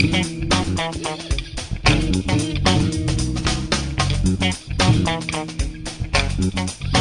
Thank you.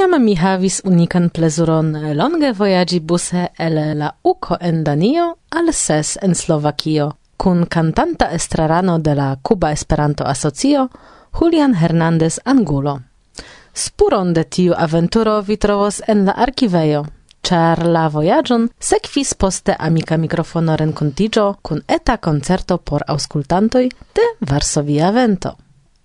Iam mi havis unikan plezuron longe vojaĝi buse el la Uko en Danio al Ses en Slovakio kun kantanta estrarano de la Kuba Esperanto Asocio Julian Hernandez Angulo. Spuron de tiu aventuro vi trovos en la arkivejo, ĉar la vojaĝon sekvis poste amika mikrofono renkontiĝo kun eta koncerto por aŭskultantoj de Varsovia Vento.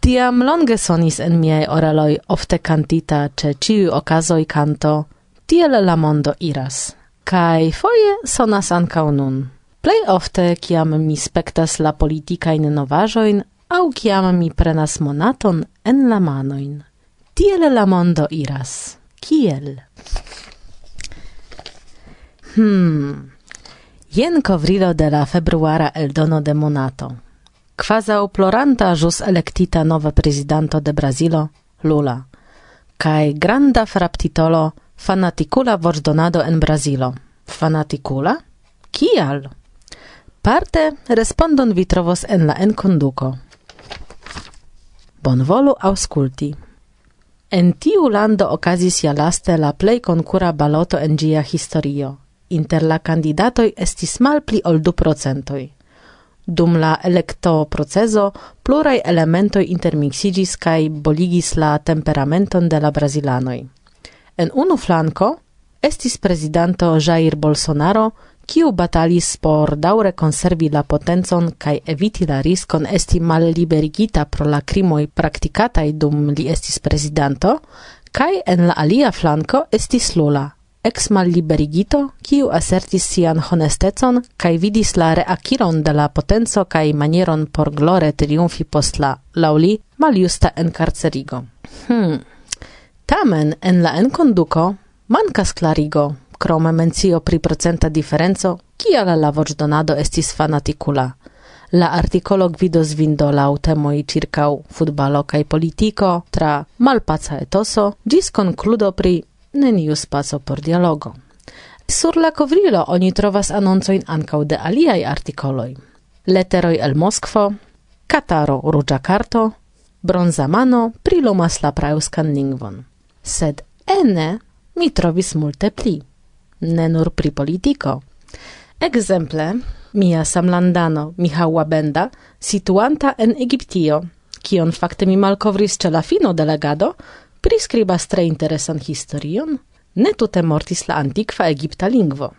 Tiam longe sonis en miei oreloi ofte cantita ce ciu ocasoi canto Tiel la mondo iras, Kai foie sonas ancau nun. Plei ofte, kiam mi spektas la politicain novajoin, au kiam mi prenas monaton en la manoin. Tiel la mondo iras. Kiel? Hmm. Jen covrilo de la februara el dono de monato quasau ploranta jus electita nova presidanto de Brazilo, Lula, cae granda fraptitolo fanaticula vorsdonado en Brazilo. Fanaticula? Kial? Parte respondon vi trovos en la enconduco. Bonvolu ausculti. En tiu lando okazis ja laste la plei concura baloto en gia historio. Inter la candidatoi estis malpli ol du procentoi. Dum la electo proceso, plurai elementoi intermixigis cae boligis la temperamenton de la brasilanoi. En unu flanco, estis presidanto Jair Bolsonaro, kiu batalis por daure conservi la potenzon cae eviti la riskon esti malliberigita pro la crimoi practicatai dum li estis presidanto, cae en la alia flanco estis Lula, ex malliberigito, kiu assertis sian honestecon kai vidis la reaciron de la potenco kai manieron por glore triumfi post la, lauli, maljusta. Hmm. Tamen en la enconduco, mancas klarigo, crome mencio pri procenta diferenco, kia la lavoĉdonado estis fanaticula. La articolo gvidos vindo laŭ temoj ĉirkaŭ futbalo kaj politico tra malpaca etoso gis concludo pri neniu spaco por dialogo. Sur la covrilo oni trovas anoncoin ancau de aliai articoloi. Leteroi el Moskvo, Kataro ruĝa karto, bronza mano prilumas la praeŭskan lingvon. Sed ene mi trovis multe pli, ne nur pri politiko. Ekzemple, mia samlandano Michała Benda, situanta en Egiptio, kion fakte mi malkovris ce la fino de legado, priskribas tre interesan historion, ne tute mortis la antiqua egipta lingvo.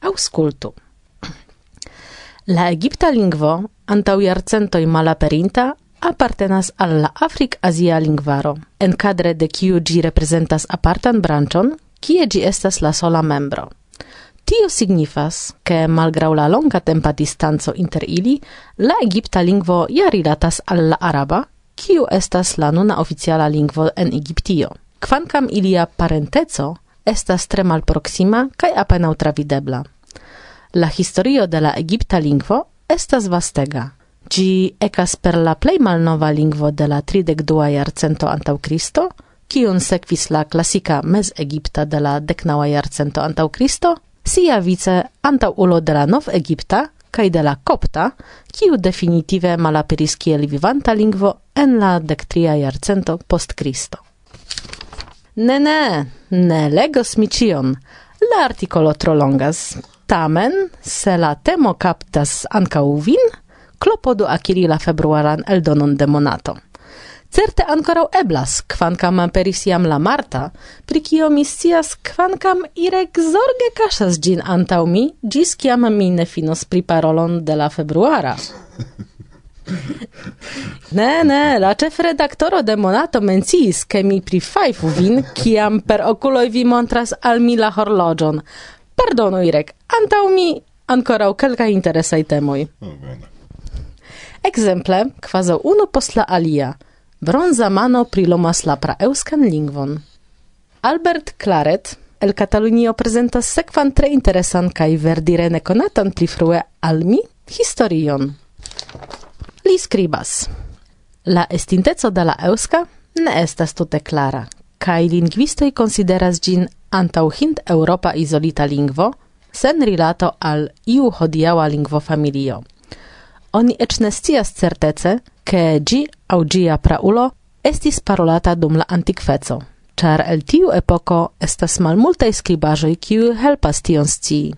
Auscultu. La egipta lingvo, antau jarcentoj malaperinta, apartenas al la Afrik-Azia lingvaro, enkadre de kiu gi representas apartan branchon, kie gi estas la sola membro. Tio signifas, ke malgrau la longa tempa distanzo inter ili, la egipta lingvo ja rilatas al la araba kiu estas la nuna oficiala lingvo en Egiptio. Kvankam ilia parenteco estas tre malproksima kaj apenaŭ travidebla. La historio de la egipta lingvo estas vastega. Gi ekas per la plej malnova lingvo de la 32 jarcento antaŭ Kristo, kiun sekvis la klasika mezegipta de la deknaŭa jarcento antaŭ Kristo, sia vice antaŭ ulo de la nov-egipta cae de la copta, kiu definitive malaperis kiel vivanta lingvo en la dectria iarcento post Cristo. Ne, ne, ne legos mi cion, la articolo trolongas. Tamen, se la temo captas anca uvin, clopodu aciri la februaran eldonon de monato. Certe ancora eblas, quancam aperis iam la Marta, pri kio mi scias, quancam Irek zorge casas gin antau mi, gis ciam mi ne finos priparolon de la februara. Ne, ne, la redaktoro de Monato menciis, ke mi prifajfu vin, kiam per oculoi vi montras al mi la horlogion. Pardonu, Irek, antau mi ankoraŭ interesai interesaj temoj. Oh, Ekzemple, kvazaŭ uno post la alia – Bronza mano prilomas la praeuskan lingvon. Albert Claret el Catalunio prezentas sekvan tre interesan kaj verdire nekonatan pli frue al mi historion. Li skribas: La estinteco de la euska ne estas tute klara, kaj lingvistoj konsideras ĝin antaŭ hind Europa izolita lingvo, sen rilato al iu hodiaŭa lingvofamilio. Oni eĉ ne scias certece, che gi au gia praulo estis parolata dum la antiquezo, char el tiu epoco estas malmultaj scribajoi kiu helpas tion scii.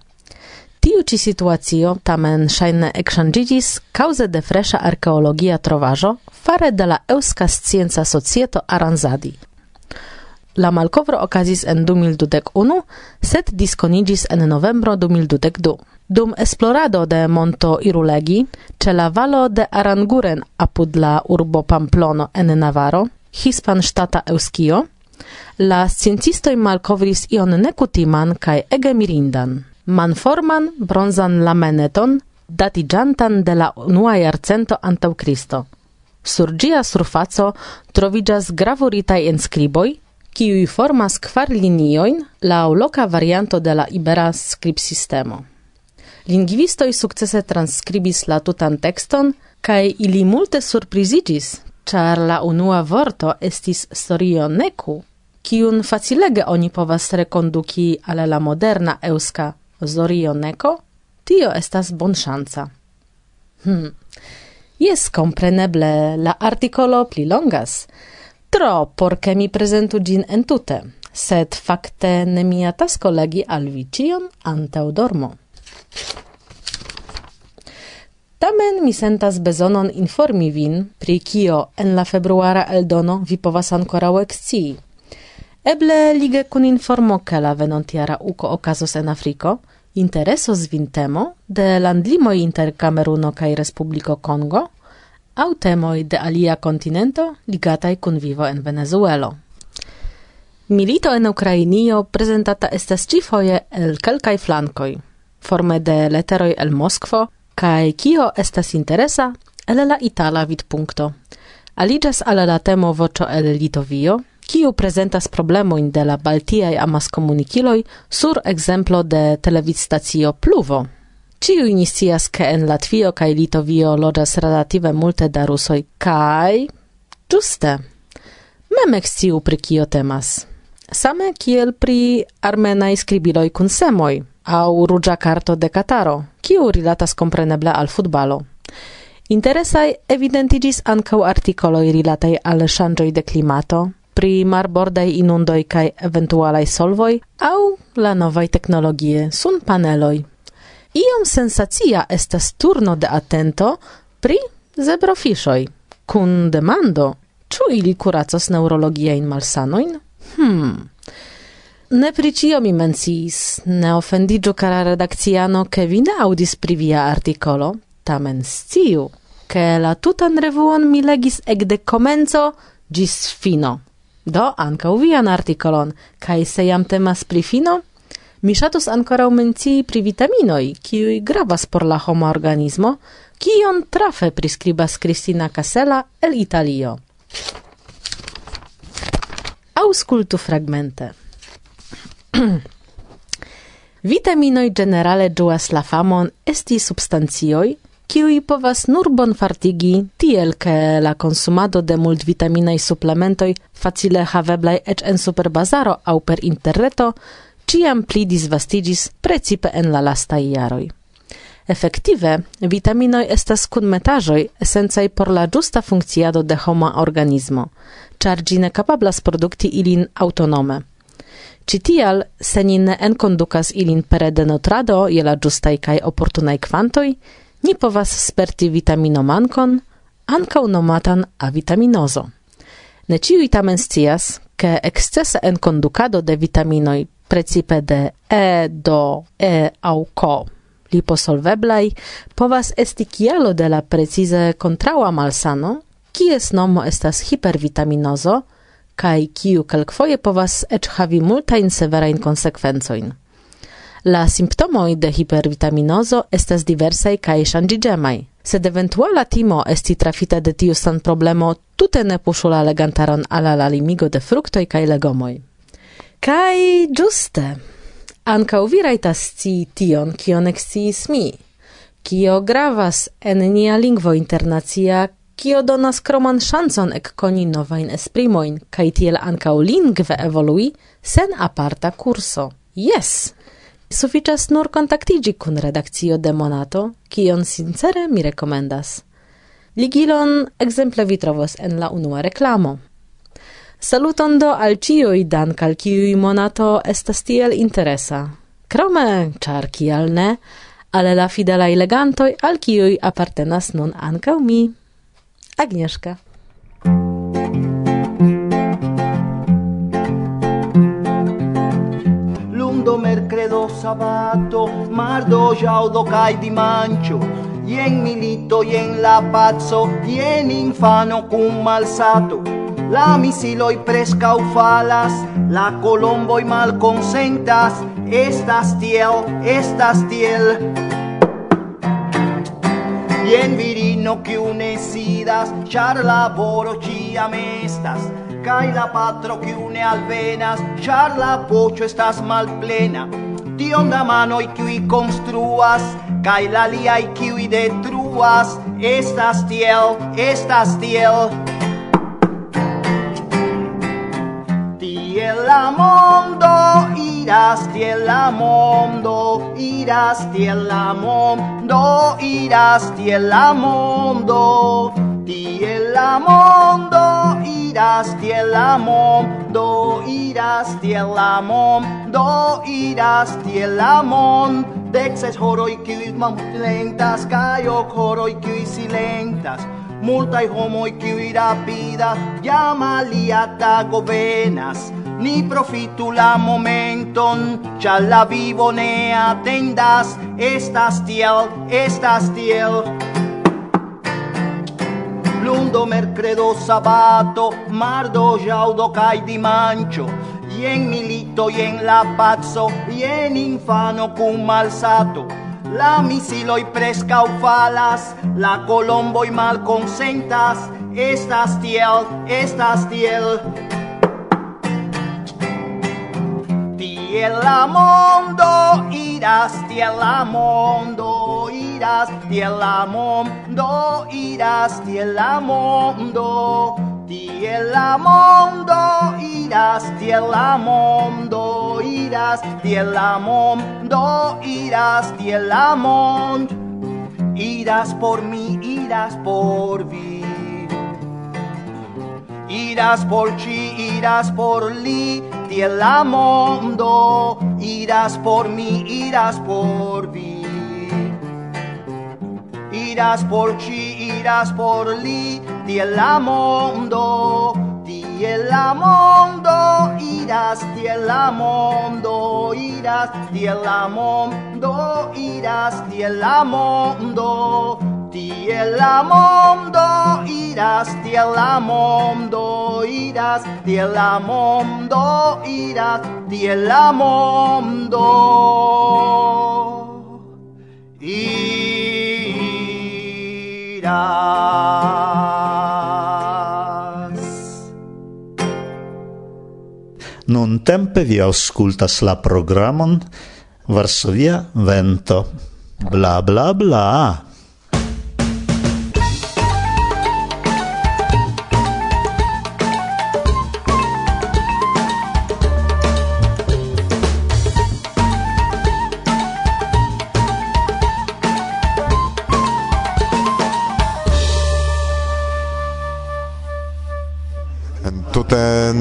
Tiu ci situazio tamen shaine exchangigis cause de fresha archeologia trovajo fare de la Euska Scienza Societo Aranzadi, La malkovro okazis en 2021, sed disconigis en novembro 2022. Dum esplorado de Monto Irulegi, ce la valo de Aranguren apud la urbo Pamplono en Navaro, hispan stata Euskio, la sciencistoj malkovris ion nekutiman kaj ege mirindan. Manforman bronzan lameneton datigiantan de la unua jarcento antau Cristo. Sur gia surfaco trovigas gravuritai inscriboi kiuj formas kvar linioin la loka varianto de la ibera skribsistemo. Lingvistoj sukcese transkribis la tutan tekston kaj ili multe surprizigis, char la unua vorto estis storio neku, kiun facilege oni povas rekonduki al la moderna euska zorio neko, tio estas bon bonŝanca. Hmm. Jes, kompreneble, la artikolo plilongas, longas, tro porque mi presentu gin entute, sed fakte nemia tasko legi al vi ĉion dormo. Tamen mi sentas bezonon informi vin pri kio en la februara eldono vi povas ankoraŭ ekscii. Eble lige kun informo ke la venontiara uko okazos en Afriko, interesos vin temo de landlimoj inter Kameruno kaj Respubliko Kongo – au temoj de alia kontinento ligataj kun vivo en Venezuelo. Milito en Ukrainio prezentata estas ĉifoje el kelkaj flankoj, forme de leteroj el Moskvo, kaj kio estas interesa el la itala vidpunkto. Aliĝas al la temo voĉo el Litovio, kiu prezentas problemojn de la baltiaj amaskomunikiloj sur ekzemplo de televizstacio Pluvo. Ciu inicias ke en Latvio kai Litovio lodas relative multe da rusoj kaj ĝuste mem eksciu pri kio temas. Same kiel pri armenaj skribiloj kun semoj aŭ ruĝa karto de Kataro, kiu rilatas kompreneble al futbalo. Interesaj evidentiĝis ankaŭ artikoloj rilataj al ŝanĝoj de klimato, pri marbordaj inundoj kaj eventualaj solvoj aŭ la novaj teknologie sun paneloj. Iom sensacia estas turno de atento pri zebrofishoj, kun demando, ĉu ili kuracas neurologiajn malsanojn? Hmm. Ne pri ĉio mi menciis, ne ofendiĝu kara redakciano, ke vi ne aŭdis pri via artikolo, tamen sciu, ke la tutan revuon mi legis ekde komenco ĝis fino. Do ankaŭ vian artikolon, kaj se jam temas pri fino, Mi ŝatus ankoraŭ mencii pri vitaminoj, kiuj gravas por la homa organismo, kion trafe priskribas Kristina Casella el Italio. Auscultu fragmente. Vitaminoj generale ĝuas la famon esti substancioj, kiuj povas nur bonfartigi, tiel ke la konsumado de multvitaminaj suplementoj facile haveblaj eĉ en superbazaro aŭ per interreto ciam pli disvastigis precipe en la lastai iaroi. Efektive, vitaminoi estas kunmetaĵoj esencai por la giusta funkciado de homa organismo, char gine capablas produkti ilin autonome. Citial, se ni ne enkondukas ilin pere de je la giustai kai oportunaj quantoi, ni povas sperti vitaminomankon, ankaŭ nomatan vitaminozo. Ne ciui tamen scias, ke ekscesa enkonducado de vitaminoi precipe de E, do, E au ko liposolveblai povas esti kialo de la precize kontraŭa malsano, kies nomo estas hipervitaminozo, kaj kiu kelkfoje povas eĉ havi multajn severajn konsekvencojn. La simptomoj de hipervitaminozo estas diversaj kaj ŝanĝiĝemaj, sed eventuala timo esti trafita de tiu san problemo tute ne puŝu la legantaron al la limigo de fruktoj kaj legomoj. Kai giuste. Anca vi rajtas ci tion, kion eksciis mi. Kio gravas en nia lingvo internacia, kio donas kroman szanson ek koni novain esprimoin, kai tiel u lingve evolui sen aparta kurso. Yes! Suficias nur kontaktigi kun redakcio de Monato, kion sincere mi rekomendas. Ligilon ekzemple vi trovos en la unua reklamo. Saluton do al ciui dan cal ciui monato estas tiel interesa. Krome, char kial ne, ale la fidela legantoi al ciui apartenas nun ancau mi. Agnieszka. Lundo, mercredo, sabato, mardo, jaudo, cae y en milito, jen la pazzo, jen infano cum malsato, la misiloi presca falas, la colombo i mal consentas, estas tiel, estas tiel. Jen virino que unesidas, char laboro ĉiam estas, la patro que une alvenas, char la poĉo estas malplena. Tion da y qui construas, kai la lia i qui detruas, estas tiel, estas tiel. la mondo iras tiel la mondo iras tiel la mondo iras tiel la mondo. Tiel la mondo iras tiel la mondo iras tiel la mondo iras tiel la mondo. Dexes horoi kiuj malplentas kaj ok horoi qui silentas. Multai homoi qui rapida llama lia tago venas ni profitu la momenton, cha la vivo ne atendas, estas tiel, estas tiel. Lundo, mercredo, sabato, mardo, jaudo jaŭdo mancho y en milito, jen la pazzo y en infano cum malsato. La misiloj presca falas, la colombo y mal consentas estas tiel, estas tiel. tiel la mondo iras, tiel la mondo iras, tiel la mondo iras, tiel la mondo, tiel la mondo iras, tiel la mondo iras, tiel la mondo iras, tiel la mondo iras por mi, iras por vi. Iras por ci, iras por li, nadie el la mundo irás por mí, irás por mí. Irás por chi, irás por li, ti el la mundo, ti en la mundo, irás, ti en la mundo, irás, ti en la mundo, irás, ti la mundo. Tiel la mondo iras, tiel la mondo iras, tiel la mondo iras, tiel la mondo iras. Nun tempe vi auscultas la programon Varsovia Vento. Bla bla bla.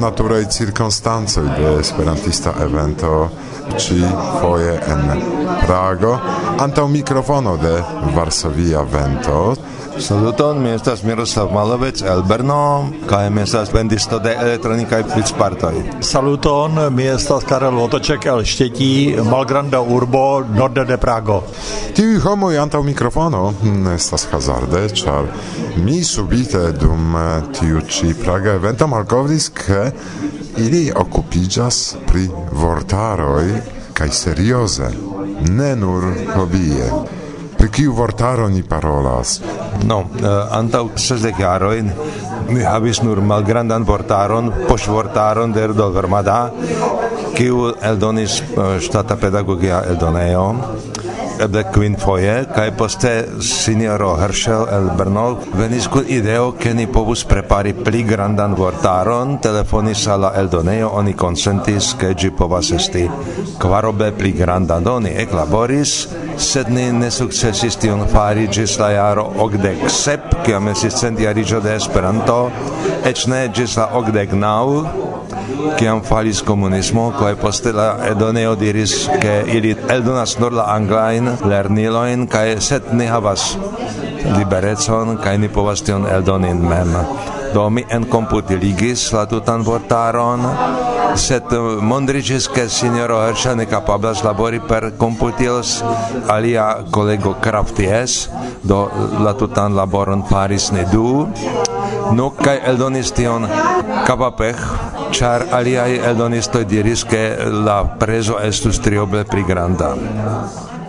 Tute naturai circunstancoi de esperantista evento ci foje en Prago. Anta mikrofono de Varsovia vento Saluton, mi estas Miroslav Malovec el Brno, kaj mi estas vendisto de elektronikaj partoj. Saluton, mi estas Karel Otoček el Štětí, Malgranda Urbo, Norde de Prago. Tiu homo antaŭ mikrofono hm, estas hazarde, ĉar mi subite dum tiu ĉi Praga evento malkovris, ke ili okupiĝas pri vortaroj kaj serioze, ne nur hobie pri kiu vortaro ni parolas? No, uh, antaŭ sesdek jarojn mi havis nur malgrandan vortaron, poŝvortaron de Erdo Vermada, kiu eldonis uh, ŝtata pedagogia eldonejo, eble kvin foje kaj poste sinjoro Herschel el Brno venis kun ideo ke ni povus prepari pli grandan vortaron. Telefonis al la eldonejo oni konsentis ke ĝi povas esti kvarobe pli grandan oni eklaboris sed ni ne sukcesis tion fari ĝis la jaro okdek. Sep kiam estis centjariĝo de Esperanto eĉ ne ĝis la okdek naŭ kiam falis komunismo kaj poste la edoneo diris ke ili eldonas nur la anglain lerniloin kaj set ne havas liberecon kaj ni povas tion eldonin mem. Do mi enkomputigis la tutan vortaron set mondriĝis che signoro Herŝa ne capablas labori per komputilos alia collego Crafties do la tutan laboron faris ne du. No kai eldonis tion. Kavapeh char aliai eldonistoi diris che la preso estus trioble pri granda.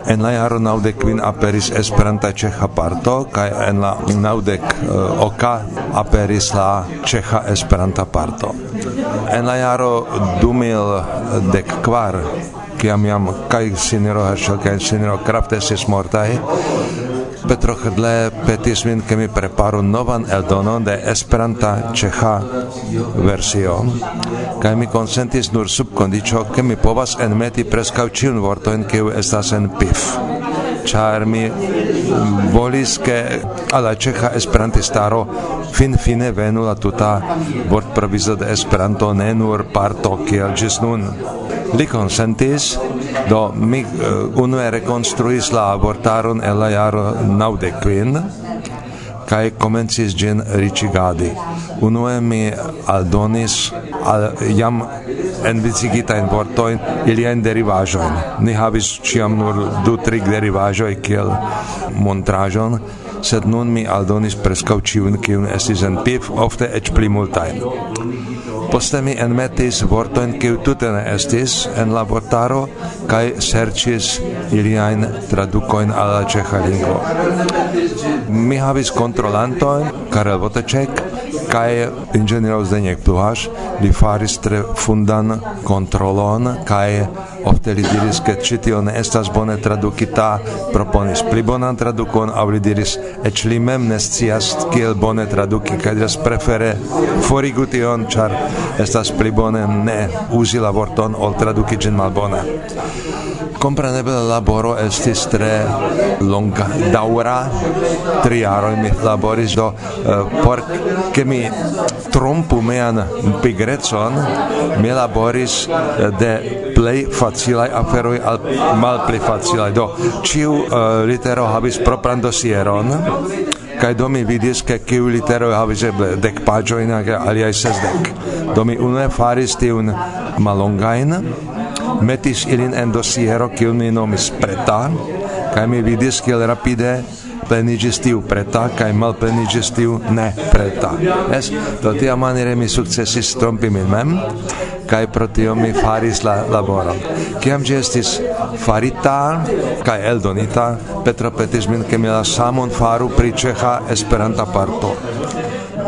En la jaro naudek kvin aperis Esperanta ĉeĥa parto kaj en la naudek uh, eh, oka aperis la ĉeĥa Esperanta parto. En la jaro 2014 kiam jam kaj sinero Herschel kaj sinero Kraft estis mortai, Petro Hrdle petis min, ke mi preparu novan eldonon de Esperanta ĉeĥa versio, kaj mi konsentis nur sub kondiĉo, ke mi povas enmeti preskaŭ ĉiun vortojn, kiu estas en PIF. Ĉar mi volis, ke al la ĉeĥa esperantistaro finfine venu la tuta vortprovizo de Esperanto, ne nur parto kiel ĝis nun. Li konsentis, Do mi uh, unue rekonstruis la abortaron el la jaro naŭdek kvin kaj komencis ĝin. Unue mi aldonis al, jam envicigitajn ili en derivajo Ni havis ciam nur du tri derivaĵoj kiel montrajon sed nun mi aldonis preskaŭ ĉiujn kiun estis en PIF, ofte eĉ pli multajn. Poste mi enmetis vortoin, kiu tute ne estis en la vortaro kai serĉis iliain tradukojn al la ĉeĥa lingvo. Mi havis kontrolantojn Karel Votecek, kai inĝeniero Zdeněk Pluhaš li faris tre fundan kontrolon kai ofte li diris ke ĉi ne estas bone tradukita proponis pli bonan tradukon aŭ li diris eĉ li mem ne scias kiel bone traduki kaj diras prefere forigu tion ĉar estas pli bone ne uzi la vorton ol traduki ĝin malbone compreneble laboro estis tre longa daura Tri aro mi laboris do eh, por che mi trompu mean pigrecon mi laboris eh, de play facilai aferoi al mal play facilai Do ĉiu eh, litero habis propran dosieron kai do mi vidis ke kiu litero havis eble dek paĝojn kaj aliaj sesdek. Do mi unue faris tiun malongain metis ilin en dosiero kiu mi nomis preta kaj mi vidis kiel rapide plenigis tiu preta kaj malpleniĝis tiu ne preta. Es, do tia manire mi sukcesis trompi min mem kaj pro tio mi faris la laboron. Kiam ĝi estis farita kaj eldonita, Petra petis min ke mi la samon faru pri ĉeĥa Esperanta parto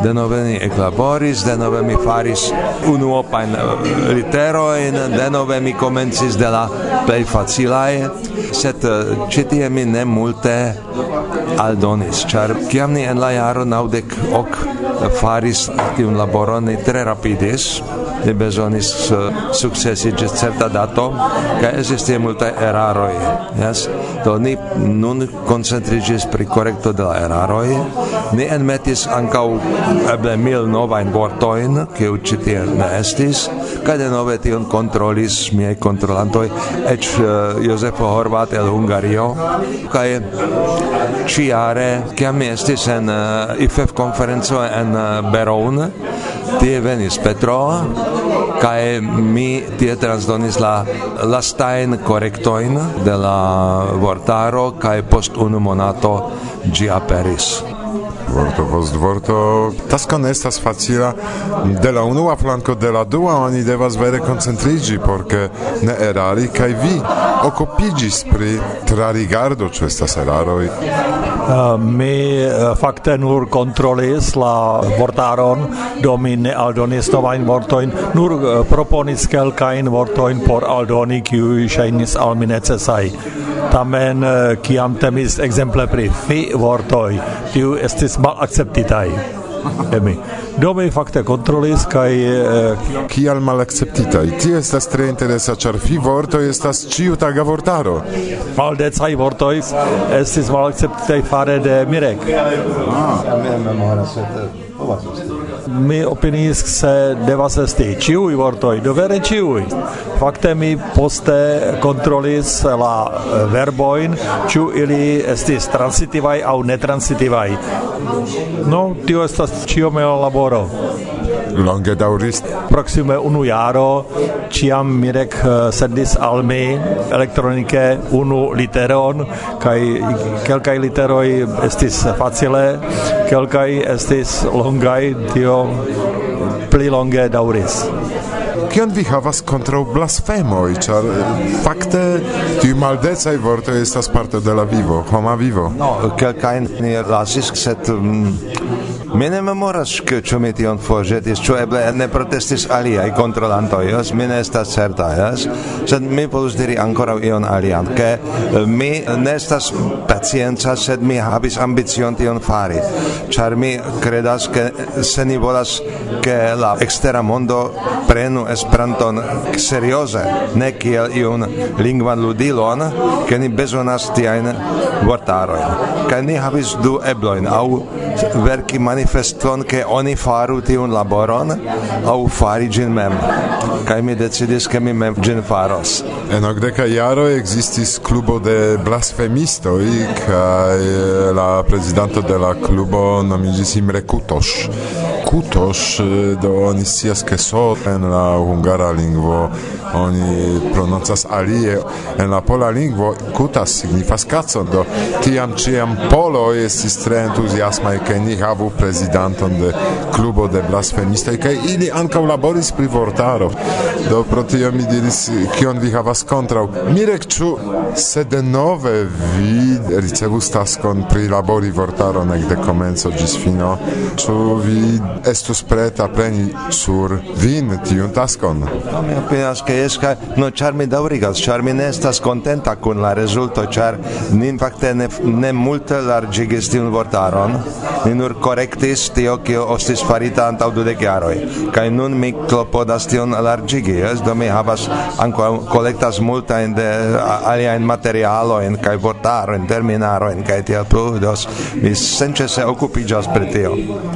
denove ni eklaboris, denove mi faris unu opain eh, literoin, de nove mi comencis de la plei facilae, set eh, citie mi ne multe aldonis, char ciam ni en la jaro naudec ok faris tiun laboron, ni tre rapidis, ni bezonis eh, successi ĝis certa dato, ca estis multe eraroi, yes? do ni nun concentrigis pri correcto de la eraroi ni enmetis ancau eble mil novain vortoin che ucitie ne estis ca de nove tion controlis miei controlantoi ec uh, eh, Josefo Horvat el Hungario kaj ciare che mi estis en eh, uh, IFF conferenzo en uh, Beroun tie venis Petro kai mi tie transdonis la lastain korektojn de la vortaro kai post unu monato gi aperis vorto post vorto. Tasko ne estas facila de la unua flanko de la dua oni devas vere koncentriĝi porque ne erari kai vi occupigis pri trarigardo ĉu estas eraroj? Uh, eh, mi eh, uh, fakte nur kontrolis la vortaron, do mi ne aldonis novajn vortojn, nur uh, proponis kelkajn vortojn por aldoni kiuj ŝajnis al mi necesaj. Tamen kiam temis ekzemple pri fi vortoj, tiu estis malakceptitaj. Emi. Do mi fakte kontrolis kaj eh, kial malakceptitaj. Tio estas tre interesa, ĉar fi vorto estas ĉiutaga vortaro. Maldecaj vortoj estis malakceptitaj fare de Mirek. Ah. Mi memoras, povas esti mi opinis se devas esti ciui vortoi, do vere ciui. Fakte mi poste kontrolis la eh, verboin, ciu ili estis transitivai au netransitivai. No, tio estas ciomeo laboro longe dauris proxime unu jaro ciam Mirek eh, sendis al mi elektronike unu literon kaj kelkaj literoj estis facile, kelkaj estis longaj, tio pli longe dauris Kion vi havas kontraŭ blasfemoj, ĉar eh, fakte tiu maldecaj vortoj estas parto de la vivo, homa vivo. No, kelkajn ni lasis, sed um, Mi ne memoras ke ĉu mi tion forĵetis, ĉu eble ne protestis aliaj kontrolantoj, jes, mi ne estas certa, jes, sed mi povus diri ankoraŭ ion alian, ke eh, mi ne estas pacienca, sed mi havis ambicion tion fari, ĉar mi kredas ke se ni volas ke la ekstera mondo prenu Esperanton serioze, ne kiel iun lingvan ludilon, ke ni bezonas tiajn vortarojn. Kaj ni havis du eblojn, aŭ verki manifeston che oni faru tiun laboron au fari gin mem. Kai mi decidis che mi mem gin faros. En okdeka jaro existis clubo de blasfemistoj kai la presidente de la clubo nomigis Imre Kutosz kutos, eh, do oni scias ke so en la hungara lingvo oni prononcas alie en la pola lingvo kutas signifas kaco, do tiam ciam polo estis tre entuziasma ke ni havu prezidanton de klubo de blasfemistoj kaj ili ankaŭ laboris pri vortaro. Do pro tio mi diris kion vi havas kontraŭ? Mirek ĉu se denove vi ricevus taskon pri labori vortaron ekde komenco ĝis fino ĉu vi estus preta preni sur vin tiun taskon. No, mi opinias, ke jes, kaj, no, ĉar mi daŭrigas, ĉar mi ne estas kontenta kun la rezulto, ĉar nin fakte ne, ne multe larĝigis tiun vortaron, ni nur correctis tio kio ostis farita antau dudek jaroj. Kaj nun mi klopodas tion largigi, es, do mi havas anko kolektas multajn de aliajn materialojn kaj vortarojn, terminarojn kaj tiel plu, dos mi senĉese okupiĝas pri tio.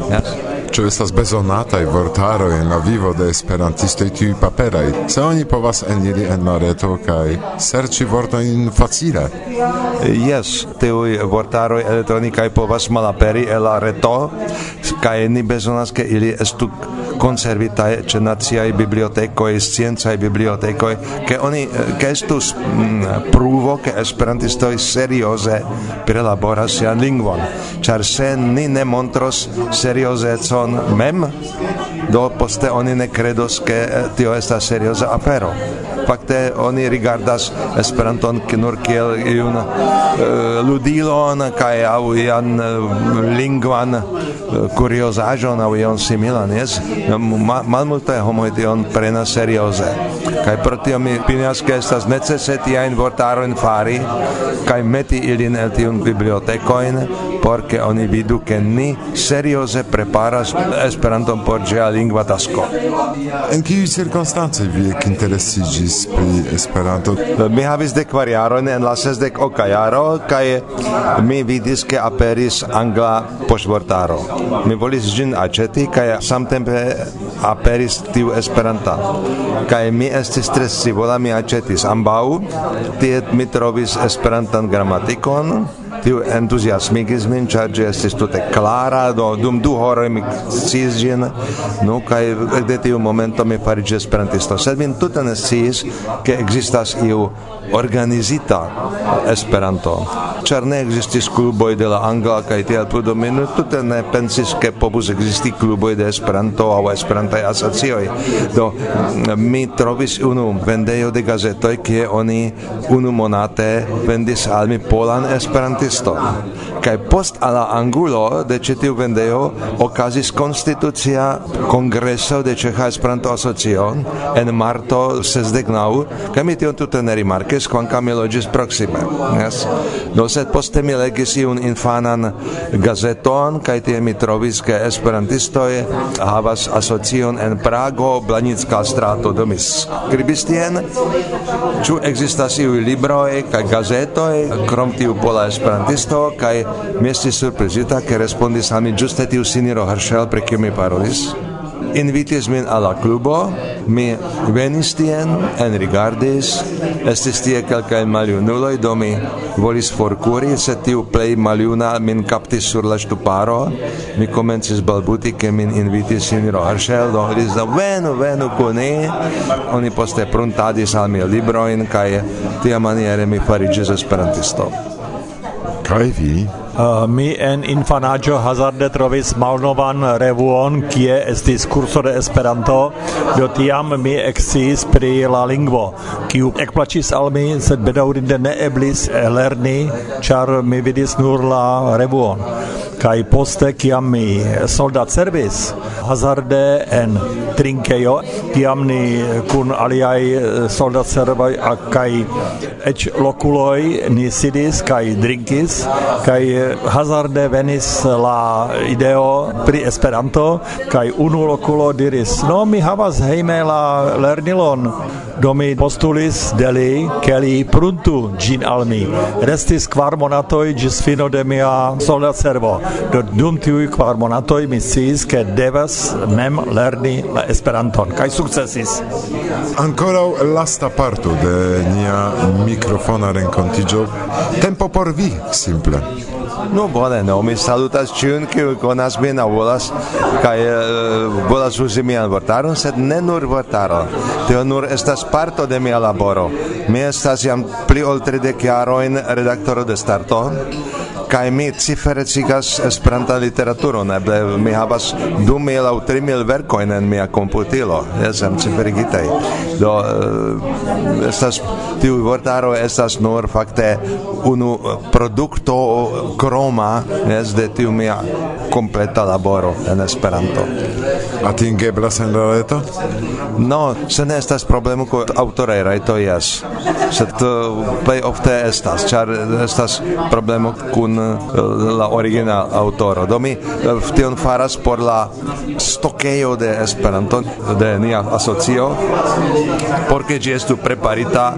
Yes? Ĉu estas bezonataj vortaroj en la vivo de esperantistoj tiuj paperaj, se oni povas eniri en la reto kaj serĉi vortojn facile? Jes, tiuj vortaroj elektronikaj povas malaperi el la reto kaj ni bezonas ke ili estu conservitae ce naziae bibliotecoe, scienzae bibliotecoe, che oni, eh, che estus mh, pruvo che esperantistoi seriose prilaboras sian lingvon, char se ni ne montros seriosezon mem, do poste oni ne credos che eh, tio estas seriosa apero. Fakte oni rigardas Esperanton nur kiel iun uh, ludilon kaj aŭ ian uh, lingvan uh, kuriozaĵon aŭ ion similan, jes? ma, malmultaj homoj tion prenas serioze kaj pro tio mi opinias ke estas necese tiajn vortarojn fari kaj meti ilin el tiun bibliotekojn por ke oni vidu ke ni serioze preparas Esperanton por ĝia lingva tasko en kiuj cirkonstancoj vi ekinteresiĝis pri Esperanto? Mi havis dek kvarjarojn en la sesdek oka jaro kaj mi vidis ke aperis angla poŝvortaro. Mi volis ĝin aĉeti kaj samtempe aperis tiu esperanta. Kaj mi estis tre scivola mi aĉetis ambaŭ tie mi trovis esperantan gramatikon. Tiu entuziasmigis min, ĉar ĝi estis tute klara, do dum du horoj mi sciis ĝin, nu, kaj de tiu momento mi fariĝis esperantisto. Sed mi tute ne sciis, ke ekzistas iu organizita Esperanto. Ĉar ne ekzistis kluboj de la angla kaj tiel plu, do mi tute ne pensis, ke povus ekzisti kluboj de Esperanto aŭ Esperantaj asocioj. Do mi trovis unu vendejo de gazetoj, kie oni unu monate vendis al mi polan Esperantisto servisto. Kaj post ala angulo de ĉi tiu vendejo okazis konstitucia kongreso de Ĉeĥa Esperanto-Asocio en marto 69, kaj mi tion tute ne rimarkis, kvankam mi loĝis proksime. Yes? Do sed poste mi legis iun infanan gazeton kaj tie mi trovis ke esperantistoj havas asocion en Prago, Blanicka strato, do mi skribis tien, ĉu ekzistas iuj libroj kaj gazetoj krom tiu pola Esperanto esperantisto kaj mi estis surprizita ke respondis al mi ĝuste tiu sinjoro Herschel pri kiu mi parolis. Invitis min al la klubo, mi venis tien, enrigardis, estis tie kelkaj maljunuloj, do mi volis forkuri, se tiu plej maljuna min kaptis sur la ŝtuparo, mi komencis balbuti, ke min invitis sinjoro Herschel, do li da venu, venu ni, oni poste pruntadis al mi librojn, kaj tiamaniere mi fariĝis esperantisto. Greifi Uh, mi en infanaĝo hazarde trovis malnovan revuon kie estis kurso de Esperanto, do tiam mi eksciis pri la lingvo, kiu ekplaĉis al mi, sed bedaŭrinde ne eblis lerni, ĉar mi vidis nur la revuon. Kaj poste kiam mi soldat servis hazarde en Trinkejo, kiam ni kun aliaj soldat servoj kaj eĉ lokuloj ni sidis kaj drinkis kaj hazarde venis la ideo pri Esperanto kaj unu lokulo diris no mi havas hejme la lernilon. Do mi postulis deli keli pruntu gin almi restis kvar monatoj gis fino de mia soldat servo. Do dum tiuj kvar monatoj mi sciis ke devas mem lerni la Esperanton kaj sukcesis. Ankoraŭ lasta parto de nia mikrofona renkontiĝo. Tempo por vi simple. Nu, bone, no, mi salutas ciun, kiu konas min, au volas, kai eh, volas usi mian vortaron, sed ne nur vortaron. Tio nur estas parto de mia laboro. Mi estas jam pli ol 30 jaroin redaktoro de Starto, kaj mi ciferecigas Esperanta literaturon. ne mi havas 2000 aŭ mil verkojn en mia komputilo. Jes, am ciferigitaj. Do eh, estas tiu vortaro estas nur fakte unu produkto kroma jes de tiu mia kompleta laboro en Esperanto. Atingeblas en la reto? No, se ne estas problemo ko aŭtoraj rajtoj jes, sed uh, plej ofte estas, char estas problemo kun uh, la origina autoro. Do mi uh, tion faras por la stokejo de Esperanto de nia asocio, porque ĝi estu preparita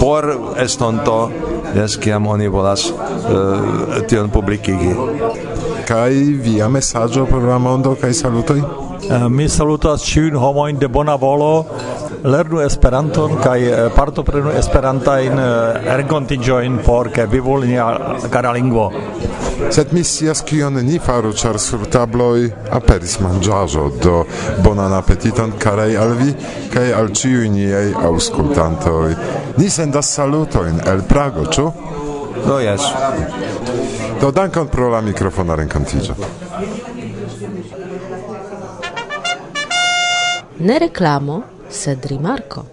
por estonto jes kiam oni volas uh, tion publikigi. Kaj via mesaĝo por la mondo kaj salutoj? Eh, mi salutas ĉiujn homojn de bona volo, lernu Esperanton kaj eh, partoprenu Esperantajn eh, renkontiĝojn por ke vivu nia kara lingvo. Sed mi scias kion ni faru, ĉar sur tabloj aperis manĝaĵo, do bonan apetiton karaj al vi kaj al ĉiuj niaj aŭskultantoj. Ni sendas salutojn el Prago, ĉu? Do jes. Do dankon pro la mikrofona renkontiĝo. Ne reclamo, sed rimarko.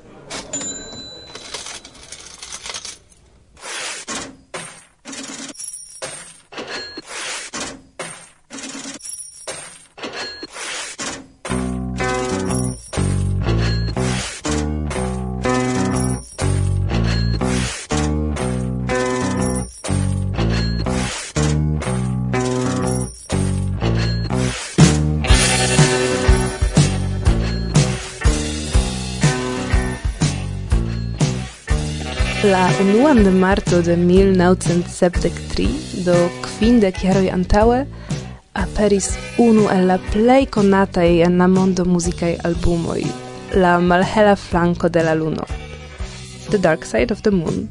unuan de marto de 1973, do quinde chiaroi antaue, aperis unu el la plei conatai en la mondo musicae albumoi, la malhela flanco de la luno, The Dark Side of the Moon,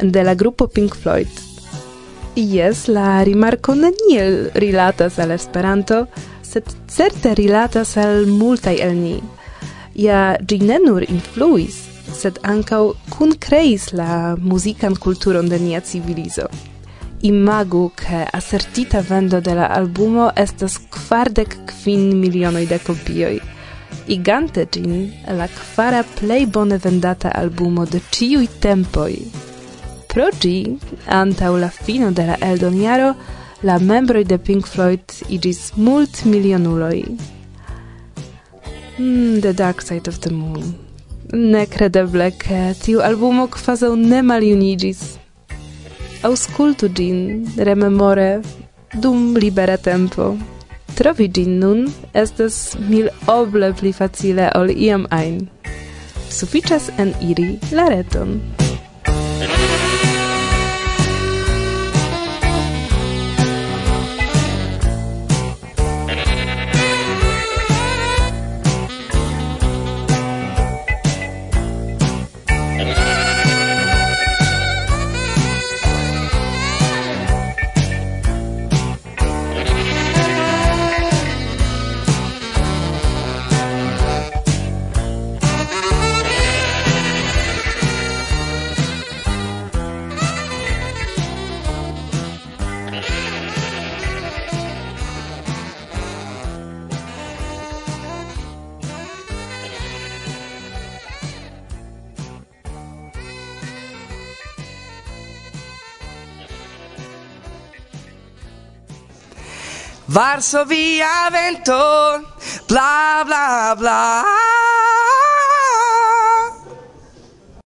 de la gruppo Pink Floyd. Yes, la rimarco neniel rilatas al Esperanto, sed certe rilatas al multai el ni. Ja gi ne nur influis, sed ancau kun creis la musican culturon de nia civilizo. Imagu che assertita vendo de la albumo estas quardec quin milionoj de copioi. Igante gin, la kvara plei bone vendata albumo de ciui tempoi. Pro gi, antau la fino de la eldoniaro, la membroi de Pink Floyd igis mult milionuloi. Mm, the Dark Side of the Moon. Nekredeble, ke tiu albumo quasau ne maliunigis. Auscultu gin, rememore, dum libera tempo. Trovi gin nun estes mil oble pli facile ol iam ein. Sufiĉas en iri la reton. Varsovia vento bla bla bla.